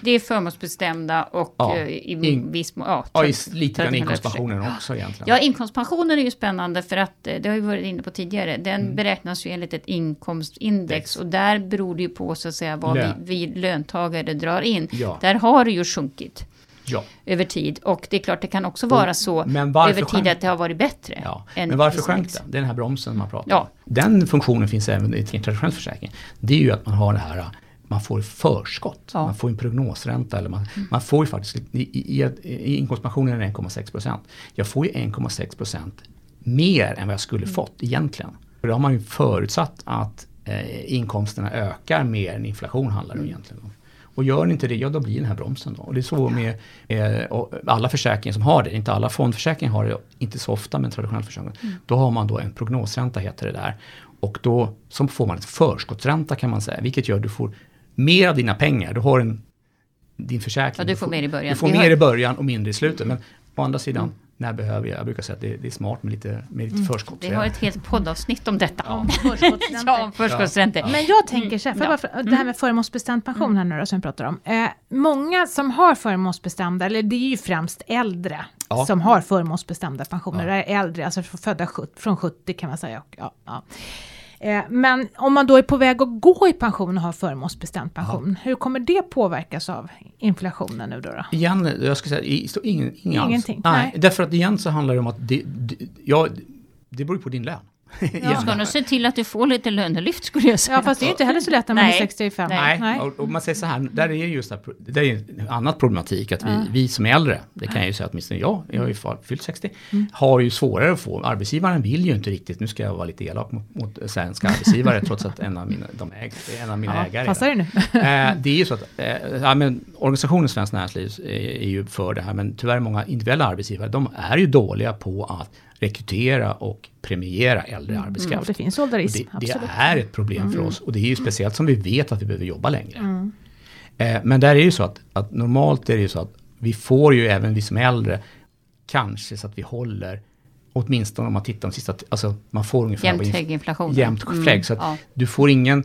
Det är förmånsbestämda och Ja, eh, i in- viss mån... Ja, Ja, lite grann inkomstpensionen också egentligen. Ja, inkomstpensionen är ju spännande för att eh, det har vi varit inne på tidigare. Den Mm. beräknas ju enligt ett inkomstindex och där beror det ju på så att säga vad vi, vi löntagare drar in. Ja. Där har det ju sjunkit ja. över tid och det är klart det kan också vara så men varför över tid sjönk att det har varit bättre. Ja. Men varför sjönk prisindex. den? Det är den här bromsen man pratar Ja. om. Den funktionen finns även i en traditionell försäkring. Det är ju att man har det här man får förskott. Ja. Man får en prognosränta. Eller man, man får ju faktiskt, i, i, i, inkomstpensionen är det 1,6 procent. Jag får ju 1,6 procent mer än vad jag skulle fått egentligen. För då har man ju förutsatt att eh, inkomsterna ökar mer än inflation handlar det egentligen om. Och gör den inte det, ja då blir den här bromsen då. Och det är så med eh, alla försäkringar som har det, inte alla fondförsäkringar har det, inte så ofta men traditionell försäkring. Då har man då en prognosränta heter det där. Och då så får man ett förskottsränta kan man säga, vilket gör att du får mer av dina pengar. Du har en, din försäkring. Ja, du får mer i början. Du får Vi mer har- i början och mindre i slutet. Men å andra sidan, när behöver jag? Jag brukar säga att det, det är smart med lite, med lite förskott. Vi har ett helt poddavsnitt om detta. Om förskottsräntor. ja, om förskottsräntor. Men jag tänker så här, för Ja. varför, det här med förmånsbestämd pension här nu då, som vi pratar om. Eh, många som har förmånsbestämda, eller det är ju främst äldre Ja. som har förmånsbestämda pensioner. Ja. Det är äldre, alltså födda 70, från 70 kan man säga. Och, ja, ja. Men om man då är på väg att gå i pension och har förmånsbestämd pension, hur kommer det påverkas av inflationen nu då? då? Igen, jag ska säga, ingen, ingen alls. Ingenting, Nej, nej. därför att igen så handlar det om att det, det, ja, det beror på din lön. Du ska nog se till att du får lite lönelyft skulle jag säga. Ja, fast det är ju inte heller så lätt när man är Nej. 65. Nej. Nej, Och, och man säger så här, där är ju just det, är en annan problematik att vi, vi som är äldre, det kan jag ju säga åtminstone jag, jag har ju fyllt 60, har ju svårare att få, arbetsgivaren vill ju inte riktigt, nu ska jag vara lite elak mot, mot svenska arbetsgivare trots att en av mina, de äg, en av mina Ja, ägare är passar det nu? Eh, det är ju så att eh, ja, men organisationen Svenskt Näringsliv är, är ju för det här men tyvärr många individuella arbetsgivare de är ju dåliga på att rekrytera och premiera äldre Mm, arbetskraft. och det finns Och ålderism, det, det absolut. Mm. är ett problem för oss och det är ju speciellt som vi vet att vi behöver jobba längre. Eh, men där är det ju så att, att normalt är det ju så att vi får ju även vi som är äldre kanske så att vi håller åtminstone om man tittar de sista, alltså man får ungefär Jämnt hög inflation. jämnt flägg. Så att ja. du får ingen,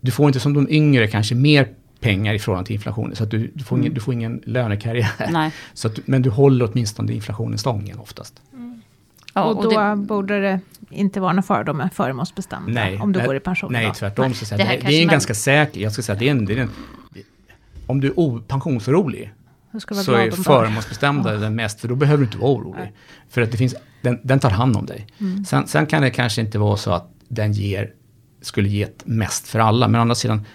du får inte som de yngre kanske mer pengar i förhållande till inflationen. Så att du, du, får, ingen, du får ingen lönekarriär. Nej. Så att, men du håller åtminstone inflationen stången oftast. Ja, och då det- borde det inte vara någon fara med förmånsbestämda om du nej, går i pension. Nej, då. tvärtom. Så att säga, Det det, det, är en man- ganska säker, jag ska säga det är en, det är en om du är o- pensionsorolig så är förmånsbestämda den mest, för då behöver du inte vara orolig. För att det finns, den, den tar hand om dig. Mm. Sen, sen kan det kanske inte vara så att den ger, skulle ge mest för alla, men å andra sidan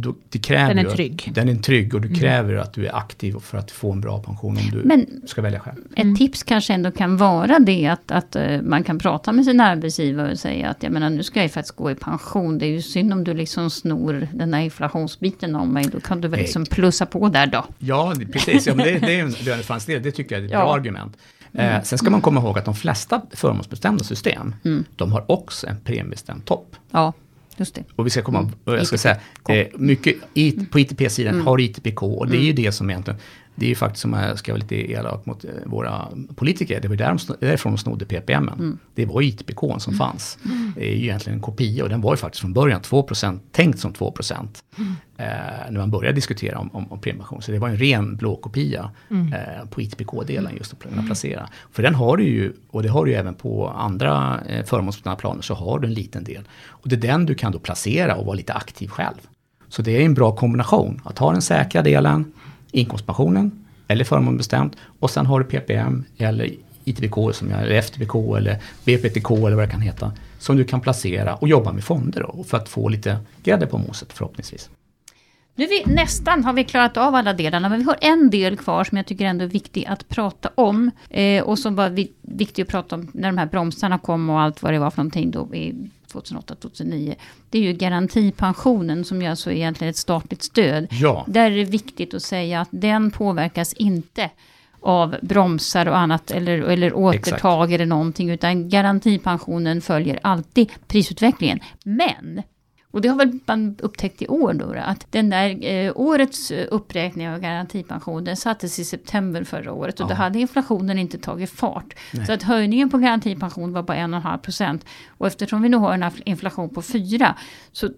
då, det kräver Den är ju att- trygg. Mm. Den är trygg och du kräver att du är aktiv för att få en bra pension om du Men- ska välja själv. Ett tips kanske ändå kan vara det att, att eh, man kan prata med sin arbetsgivare och säga att jag menar, nu ska jag faktiskt gå i pension. Det är ju synd om du liksom snor den här inflationsbiten av mig. Då kan du väl liksom plussa på där då. Ja, precis. Ja, men det, det är en löneförhandlingsdel. Det tycker jag är ett Ja. bra argument. Eh, sen ska man komma ihåg att de flesta förmånsbestämda system, de har också en premiebestämd topp. Ja, just det. Och vi ska komma, Mm. jag ska säga, eh, mycket i, på ITP-sidan har ITPK och det är ju det som egentligen, det är ju faktiskt som jag ska vara lite elak mot eh, våra politiker, det var där de, därifrån de snodde PPM. Det var ITPK som fanns. Det är ju egentligen en kopia och den var ju faktiskt från början 2%, tänkt som 2%. Eh, när man började diskutera om, om, om premiepension. Så det var en ren blå kopia eh, på ITPK-delen just att kunna placera. För den har du ju, och det har du ju även på andra eh, förmånsbestämda planer, så har du en liten del. Och det är den du kan då placera och vara lite aktiv själv. Så det är en bra kombination, att ha den säkra delen, inkomstpensionen, eller förmån bestämt och sen har du PPM eller ITBK, som jag, eller FTBK eller BPTK eller vad det kan heta, som du kan placera och jobba med fonder då, för att få lite grädde på moset förhoppningsvis. Nu vi nästan har vi klarat av alla delarna, men vi har en del kvar som jag tycker ändå är viktig att prata om. Eh, och som var vi, viktig att prata om när de här bromsarna kom och allt vad det var för någonting då i 2008-2009. Det är ju garantipensionen som ju alltså egentligen är ett statligt stöd. Ja. Där är det viktigt att säga att den påverkas inte av bromsar och annat eller, eller återtag eller någonting utan garantipensionen följer alltid prisutvecklingen. Men och det har väl man upptäckt i år då, då att den där eh, årets eh, uppräkning av garantipension den sattes i september förra året och då Ja. hade inflationen inte tagit fart. Så att höjningen på garantipension var bara 1,5 procent och eftersom vi nu har en inflation på 4 så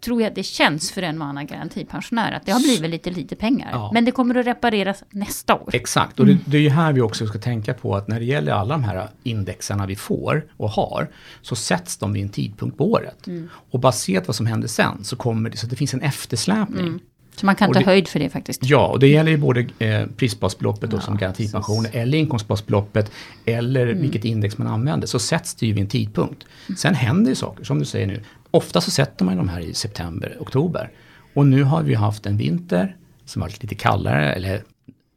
tror jag det känns för en och annan garantipensionär att det har blivit lite lite pengar. Ja. Men det kommer att repareras nästa år. Exakt, och det, det är ju här vi också ska tänka på att när det gäller alla de här indexarna vi får och har, så sätts de vid en tidpunkt på året. Och baserat vad som händer sen så kommer det, så det finns en eftersläpning. Så man kan Och ta det- höjd för det faktiskt. Ja, och det gäller ju både eh, prisbasbeloppet då, som garantipension eller inkomstbasbeloppet eller vilket index man använder. Så sätts det ju vid en tidpunkt. Sen händer ju saker, som du säger nu. Ofta så sätter man de här i september, oktober. Och nu har vi haft en vinter som varit lite kallare, eller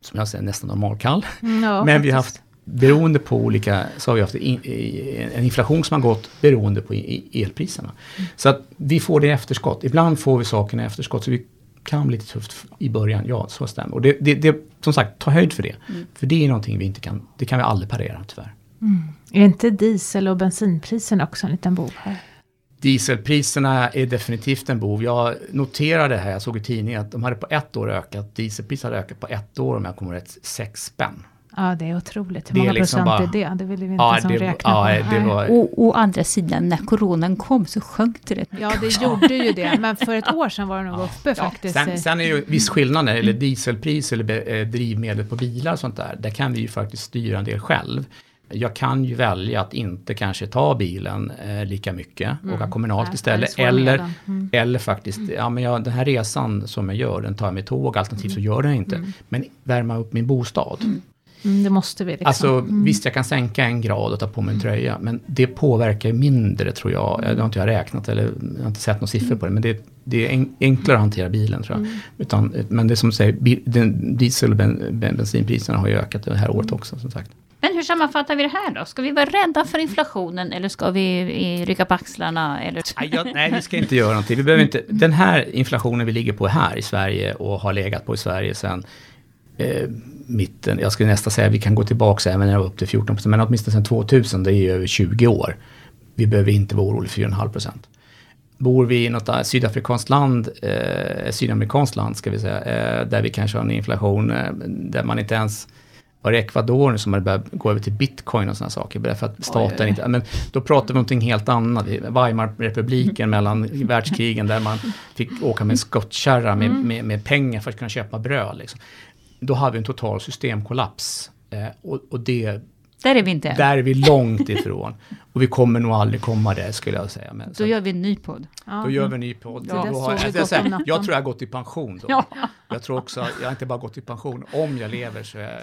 som jag säger nästan normalkall. Mm, ja, Men vi har haft, beroende på olika, så har vi haft in, en inflation som har gått beroende på elpriserna. Så att vi får det i efterskott. Ibland får vi sakerna i efterskott. Så vi kan bli lite tufft i början, ja så stämmer. Och det, det, det, som sagt, ta höjd för det. För det är någonting vi inte kan, det kan vi aldrig parera tyvärr. Är inte diesel och bensinpriserna också en liten bov här? Dieselpriserna är definitivt en bov. Jag noterade här, jag såg i tidningen att de hade på ett år ökat, dieselpriset hade ökat på ett år om jag kommer rätt, sex spänn. Ja, det är otroligt. Hur Det är många liksom procent bara- är det? Det vill vi inte Ja, ens det, räkna ja, på. det var... Och å andra sidan, när coronan kom så sjönk det rätt Ja, det gjorde ju det. Men för ett år sedan var det nog uppe faktiskt. Sen, sen är det ju viss skillnad när det gäller dieselpris eller eh, drivmedel på bilar och sånt där. Där kan vi ju faktiskt styra en del själv. Jag kan ju välja att inte kanske ta bilen eh, lika mycket, åka kommunalt Nej, istället. Eller. Mm. eller faktiskt, ja men jag, den här resan som jag gör, den tar jag med tåg, alternativt så gör jag den inte. Men värma upp min bostad. Mm, det måste vi liksom. Alltså visst, jag kan sänka en grad och ta på mig en tröja, men det påverkar mindre tror jag. Det har inte jag räknat eller jag har inte sett några siffror på det, men det, det är en, enklare att hantera bilen tror jag. Utan, men det är som du säger, diesel och ben, ben, bensinpriserna har ju ökat det här året också som sagt. Men hur sammanfattar vi det här då? Ska vi vara rädda för inflationen eller ska vi eh, rycka på axlarna? Eller? Nej, jag, nej, vi ska inte göra någonting. Vi behöver inte, den här inflationen vi ligger på här i Sverige och har legat på i Sverige sedan eh, mitten, jag skulle nästan säga vi kan gå tillbaka även när det var upp till 14 procent, men åtminstone sedan 2000, det är ju över 20 år. Vi behöver inte vara oroliga för 4,5 procent. Bor vi i något sydafrikanskt land, eh, sydamerikanskt land ska vi säga, eh, där vi kanske har en inflation eh, där man inte ens var det Ecuador som hade börjat gå över till bitcoin och sådana saker? Därför att staten inte... Men då pratar vi om någonting helt annat. Weimarrepubliken mellan världskrigen där man fick åka med en skottkärra med, med, med pengar för att kunna köpa bröd. Liksom. Då hade vi en total systemkollaps. Eh, och, och det, Där är vi inte än. där är vi långt ifrån. Och vi kommer nog aldrig komma där skulle jag säga. Men, så, Då gör vi en ny podd. Då gör vi en ny podd. Ja, Då har- jag, natten. jag tror jag har gått i pension då. Ja. Jag tror också, jag har inte bara gått i pension. Om jag lever så är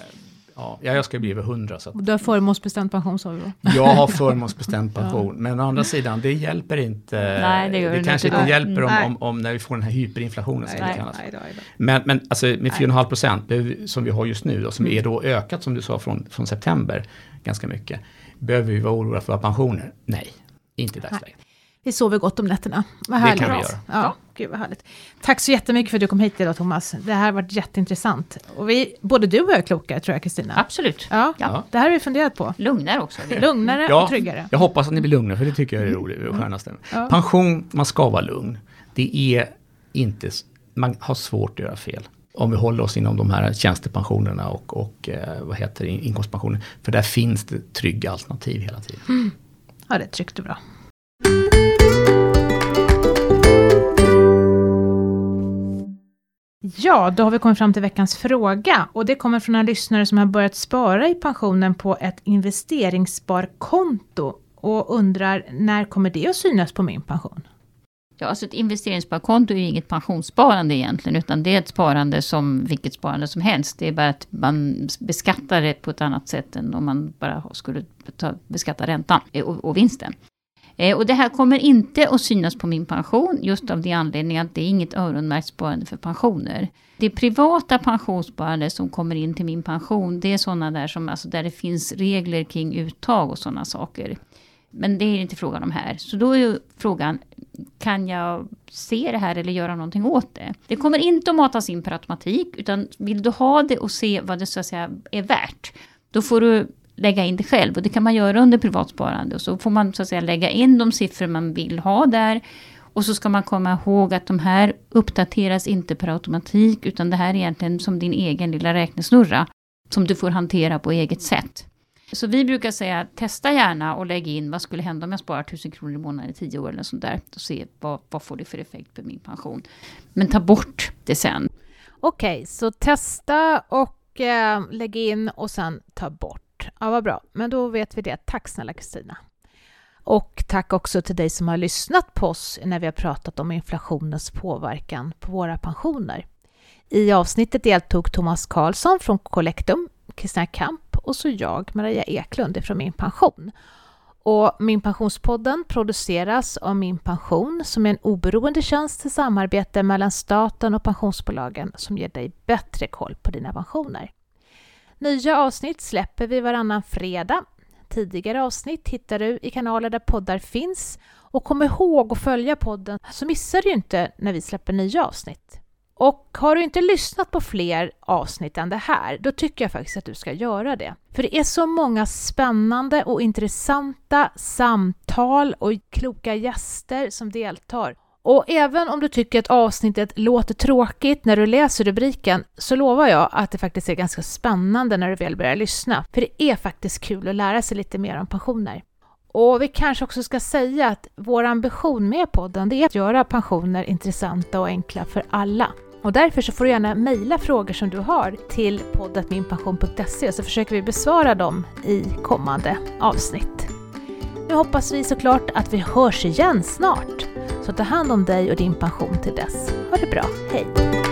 ja, jag ska bli över 100. Så att Du har förmånsbestämd pension sa vi då. jag har förmånsbestämd pension. Men å andra sidan, det hjälper inte. Nej, det gör det kanske inte. inte hjälper om, Nej. om, om när vi får den här hyperinflationen. Som det Nej, kallas. nej, nej, nej. Men, men alltså med 4,5 procent som vi har just nu, då, som är då ökat som du sa från, från september ganska mycket. Behöver vi vara oroliga för våra pensioner? Nej, inte i dagsläget. Vi sover gott om nätterna. Vad Det härligt. kan vi göra. Ja, gud vad härligt. Tack så jättemycket för att du kom hit idag Thomas. Det här har varit jätteintressant. Och vi, både du och jag är klokare tror jag Kristina. Absolut. Ja, Ja. det här har vi funderat på. Lugnare också. Lugnare Ja, och tryggare. Jag hoppas att ni blir lugna, för det tycker jag är roligt. Det skönaste. Ja. Pension, man ska vara lugn. Det är inte, man har svårt att göra fel. Om vi håller oss inom de här tjänstepensionerna och, och eh, vad heter det, inkomstpensioner. För där finns det trygga alternativ hela tiden. Ja, det är tryggt och bra. Ja, då har vi kommit fram till veckans fråga. Och det kommer från en lyssnare som har börjat spara i pensionen på ett investeringssparkonto. Och undrar, när kommer det att synas på min pension? Ja, alltså ett investeringssparkonto är ju inget pensionssparande egentligen, utan det är ett sparande som vilket sparande som helst. Det är bara att man beskattar det på ett annat sätt än om man bara skulle ta, beskatta räntan och, och vinsten. Eh, och det här kommer inte att synas på min pension, just av det anledningen att det är inget öronmärkt sparande för pensioner. Det privata pensionssparande som kommer in till min pension, det är sådana där som, alltså där det finns regler kring uttag och sådana saker. Men det är inte frågan om här. Så då är ju frågan, kan jag se det här eller göra någonting åt det? Det kommer inte att matas in per automatik, utan vill du ha det och se vad det så att säga är värt, då får du lägga in det själv. Och det kan man göra under privatsparande. Och så får man så att säga lägga in de siffror man vill ha där. Och så ska man komma ihåg att de här uppdateras inte per automatik, utan det här är egentligen som din egen lilla räknesnurra, som du får hantera på eget sätt. Så vi brukar säga testa gärna och lägg in vad skulle hända om jag sparar 1000 kronor i månaden i 10 år eller sånt där. Och se vad, vad får det för effekt på min pension. Men ta bort det sen. Okej, okay, så testa och eh, lägg in och sen ta bort. Ja, vad bra. Men då vet vi det. Tack snälla Kristina. Och tack också till dig som har lyssnat på oss när vi har pratat om inflationens påverkan på våra pensioner. I avsnittet deltog Thomas Karlsson från Collectum, Kristina Kamp och så jag, Maria Eklund från Min Pension. Och Min Pensionspodden produceras av Min Pension som är en oberoende tjänst i samarbete mellan staten och pensionsbolagen som ger dig bättre koll på dina pensioner. Nya avsnitt släpper vi varannan fredag. Tidigare avsnitt hittar du i kanaler där poddar finns. Och kom ihåg att följa podden så missar du inte när vi släpper nya avsnitt. Och har du inte lyssnat på fler avsnitt än det här, då tycker jag faktiskt att du ska göra det. För det är så många spännande och intressanta samtal och kloka gäster som deltar. Och även om du tycker att avsnittet låter tråkigt när du läser rubriken så lovar jag att det faktiskt är ganska spännande när du väl börjar lyssna. För det är faktiskt kul att lära sig lite mer om pensioner. Och vi kanske också ska säga att vår ambition med podden det är att göra pensioner intressanta och enkla för alla. Och därför så får du gärna mejla frågor som du har till poddatminpension.se så försöker vi besvara dem i kommande avsnitt. Nu hoppas vi såklart att vi hörs igen snart. Så ta hand om dig och din pension till dess. Ha det bra, hej!